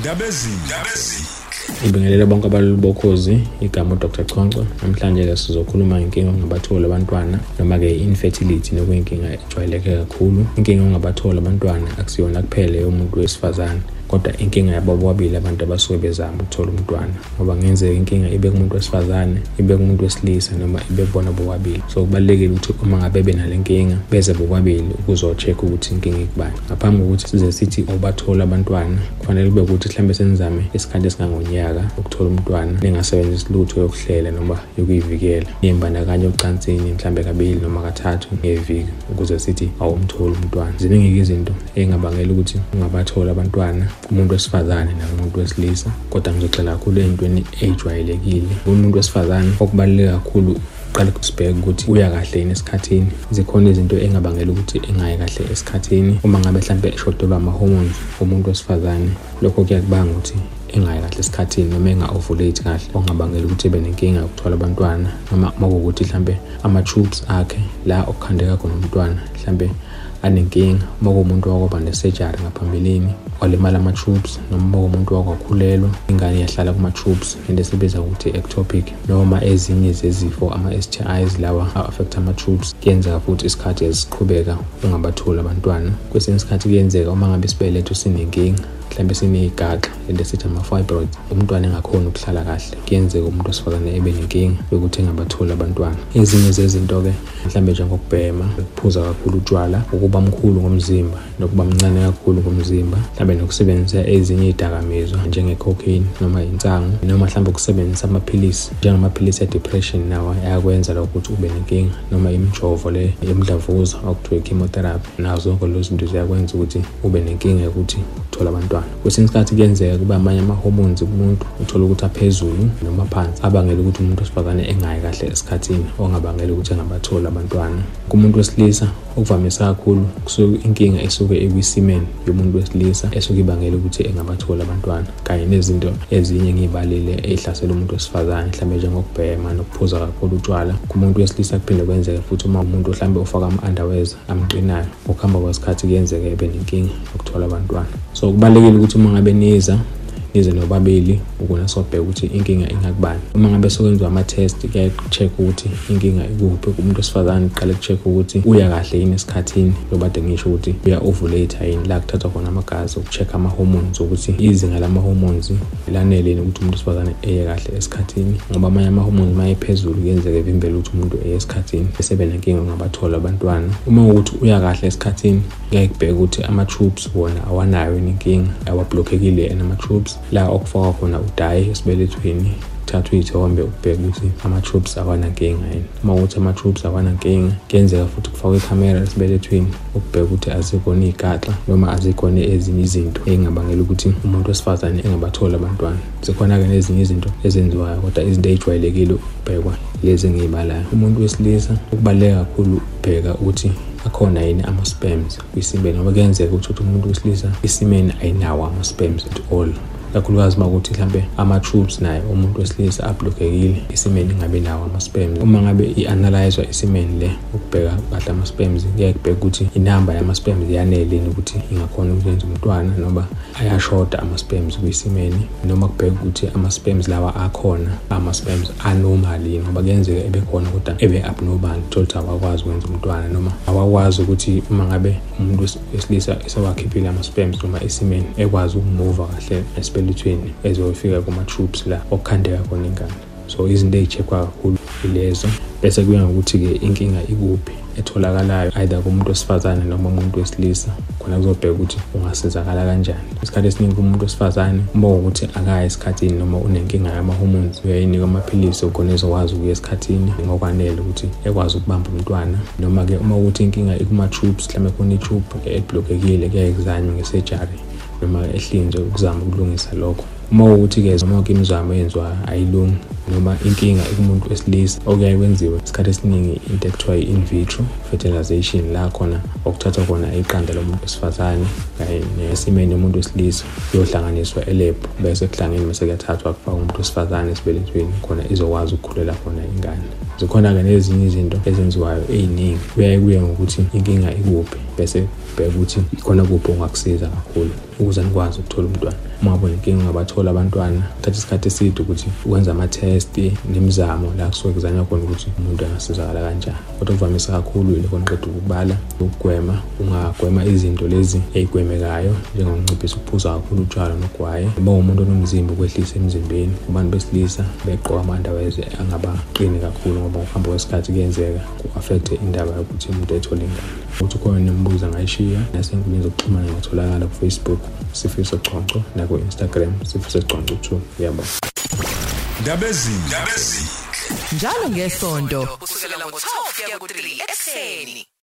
ndabezini Ngibingelele bonke abalali bokhozi igama uDr. Chonco namhlanje-ke sizokhuluma ngenkinga ongabathola abantwana noma-ke infertility nokuyinkinga ejwayeleke kakhulu. Inkinga ongabathola abantwana akusiyona kuphela yomuntu wesifazane. Kodwa inkinga yabo bobabili abantu abasuke bezama ukuthola umntwana ngoba ngenzeka inkinga ibe kumuntu wesifazane ibe kumuntu wesilisa noma ibe kubona bobabili. So kubalulekile ukuthi uma ngabe benale nkinga beze bobabili ukuzo-check ukuthi inkinga ikubani. Ngaphambi kokuthi size sithi ubathola abantwana kufanele kube ukuthi mhlawumbe senizame isikhathi esingangonyaka ukuthola umntwana ningasebenzisi lutho yokuhlela noma yokuyivikela. Niyimbandakanye ocansini mhlawumbe kabili noma kathathu ngeviki ukuze sithi awumtholi umntwana. Ziningi izinto ey'ngabangela ukuthi ungabathola abantwana kumuntu wesifazane nakumuntu wesilisa kodwa ngizogxila kakhulu ey'ntweni ey'jwayelekile. Kumuntu wesifazane okubaluleke kakhulu uqale sibheke ukuthi uya kahle yini esikhathini. Zikhona izinto engabangela ukuthi engayi kahle esikhathini. Uma ngabe mhlampe eshodelwa ama-hormones umuntu wesifazane lokho kuyakubanga ukuthi engayi kahle esikhathini noma enga-ovulate kahle. Okungabangela ukuthi ebe nenkinga yokuthola abantwana noma uma kuwukuthi mhlampe ama-tubes akhe la okukhandeka khona umntwana mhlampe anenkinga. Uma kuwumuntu wakwaba ne-surgery ngaphambilini walimala ama-tubes noma uma kuwumuntu wakwakhulelwa ingane yahlala kuma-tubes into esibiza ukuthi ectopic noma ezinye zezifo ama-STIs lawa a-affect ama-tubes kuyenzeka futhi isikhathi esiqhubeka ungabatholi abantwana. Kwesinye isikhathi kuyenzeka uma ngabe isibeletho sinenkinga mhlawumbe sineyigaxa into esithi ama-fibroid umntwana engakhoni ukuhlala kahle kuyenzeka umuntu wesifazane ebe nenkinga yokuthi engabatholi abantwana. Ezinye zezinto-ke mhlawumbe njengokubhema ukuphuza kakhulu utshwala ukuba mkhulu ngomzimba nokuba mncane kakhulu ngomzimba mhlawumbe nokusebenzisa ezinye iy'dakamizwa njenge-cocaine noma insangu noma mhlawumbe ukusebenzisa amaphilisi njengamaphilisi e-depression nawo ayakwenza lokho ukuthi ube nenkinga noma imijovo le yemdlavuza okuthiwa i-chemotherapy. Nazo zonke lezo zinto ziyakwenza ukuthi ube nenkinga yokuthi uthole abantwana. Kwesinye isikhathi kuyenzeka kuba amanye ama-hormones kumuntu uthole ukuthi aphezulu noma phansi abangela ukuthi umuntu wesifazane engayi kahle esikhathini ongabangela ukuthi engabatholi abantwana. Kumuntu wesilisa okuvamisa kakhulu kusuke inkinga esuke ekwisimeni yomuntu wesilisa esuke ibangela ukuthi engabatholi abantwana kanye nezinto ezinye engiy'balile ey'hlasela umuntu wesifazane mhlawumbe njengokubhema nokuphuza kakhulu utshwala. Kumuntu wesilisa kuphinde kwenzeke futhi uma umuntu mhlawumbe ufaka ama-underwears amqinayo ngokuhamba kwesikhathi kuyenzeka ebe nenkinga yokuthola abantwana. So kubalulekile ukuthi uma ngabe niza nize nobabili ukuna sobheka ukuthi inkinga ingakubani. Uma ngabe sokwenziwa ama-test kuyayi-check ukuthi inkinga ikuphi. Kumuntu wesifazane kuqale ku-check ukuthi uya kahle yini esikhathini yobade ngisho ukuthi uya-ovulate yini. La kuthathwa khona amagazi uku-check ama-hormones ukuthi izinga lama-hormones lanele yini ukuthi umuntu wesifazane eye kahle esikhathini. Ngoba amanye ama-hormones uma ephezulu kuyenzeka evimbele ukuthi umuntu eye esikhathini esebe nenkinga ungabathola abantwana. Uma ukuthi uya kahle esikhathini kuyaye kubheka ukuthi ama-tubes wona awanayo yini inkinga awablokhekile yena ama-tubes. La okufakwa khona udayi esibelethweni kuthathwa iy'thombe ukubheka ukuthi ama-troops awanankinga yini. Uma kuwukuthi ama-troops awanankinga kuyenzeka futhi kufakwa ikhamera esibelethweni ukubheka ukuthi azikhona iy'gaxa noma azikhona ezinye izinto ey'ngabangela ukuthi umuntu wesifazane engabatholi abantwana. Zikhona-ke nezinye izinto ezenziwayo kodwa izinto ey'jwayelekile ukubhekwa lezi engiy'balayo. Umuntu wesilisa ukubaluleka kakhulu ukubheka ukuthi akhona yini ama-spams kwisimeni ngoba kuyenzeka ukuthi umuntu wesilisa isimeni ayinawo ama-spams at all. Kakhulukazi uma kuthi mhlampe ama-troops naye umuntu wesilisa ablokhekile isimeni ingabi nawo ama-spams uma ngabe i-analyzwa isimeni le ukubheka kahle ama-spams kuyaye kubheka ukuthi inamba yama-spams yanele ukuthi ingakhona ukuyenza umntwana noma ayashoda ama-spams kwisimeni. Noma kubheka ukuthi ama-spams lawa akhona ama-spams anormal yini ngoba kuyenzeka ebe khona kodwa ebe abnormal thola ukuthi awakwazi ukwenza umntwana noma awakwazi ukuthi uma ngabe umuntu wesilisa esewakhiphile ama-spams noma esimeni ekwazi ukumuva kahle esibelethweni ezofika kuma-troops la okukhandeka khona ingane. So izinto ey'check-wa kakhulu ilezo bese kuya ngokuthi-ke inkinga ikuphi etholakalayo either kumuntu wesifazane noma umuntu wesilisa. Khona kuzobheka ukuthi ungasizakala kanjani. Isikhathi esiningi kumuntu wesifazane uma ukuthi akayi esikhathini noma unenkinga yama-hormones uyayinika amaphilisi khona ezokwazi ukuya esikhathini ngokwanele ukuthi ekwazi ukubamba umntwana. Noma-ke uma ukuthi inkinga ikuma-troops mhlawumbe khona i-tube eblokhekile kuyaye kuzanywe nge-surgery. Noma ehlinzwe ukuzama ukulungisa lokho. Uma ukuthi-ke zonke imizamo eyenziwayo ayilungi noma inkinga ikumuntu wesilisa okuyaye kwenziwe isikhathi esiningi into ekuthiwa i-in vitro fertilization la khona okuthathwa khona iqanda lomuntu wesifazane kanye nesimeni yomuntu wesilisa kuyohlanganiswa elebhu bese kuhlangene bese kuyathathwa kufaka umuntu wesifazane esibelethweni khona izokwazi ukukhulela khona ingane. Zikhona-ke nezinye izinto ezenziwayo ey'ningi. Kuyaye kuye ngokuthi inkinga ikuphi bese bheka ukuthi khona kuphi ongakusiza kakhulu ukuze nikwazi ukuthola umntwana. Uma ngabe unenkinga ungabathola abantwana kuthatha isikhathi eside ukuthi ukwenza ama-test nemizamo la kusuke kuzanywa khona ukuthi umuntu angasizakala kanjani. Kodwa kuvamise kakhulu yiloko niqeda ukubala ukugwema ungagwema izinto lezi ey'gwemekayo njengokunciphisa ukuphuza kakhulu utshwala nogwaye uba umuntu onomzimba ukwehlisa emzimbeni kubantu besilisa begqoka amandaweze angabaqini kakhulu ngoba ngokuhamba kwesikhathi kuyenzeka ku-affecte indaba yokuthi umuntu ethole ingane. Ukuthi khona nemibuzo angayishiya nasenkundleni zokuxhumana ngatholakala kufacebook sifiso chonco naku-instagram sifiso chonco two. Ngiyabona ndabezini njalo ngesonto kusukela ngo-12 kuya ku-3 ekuseni.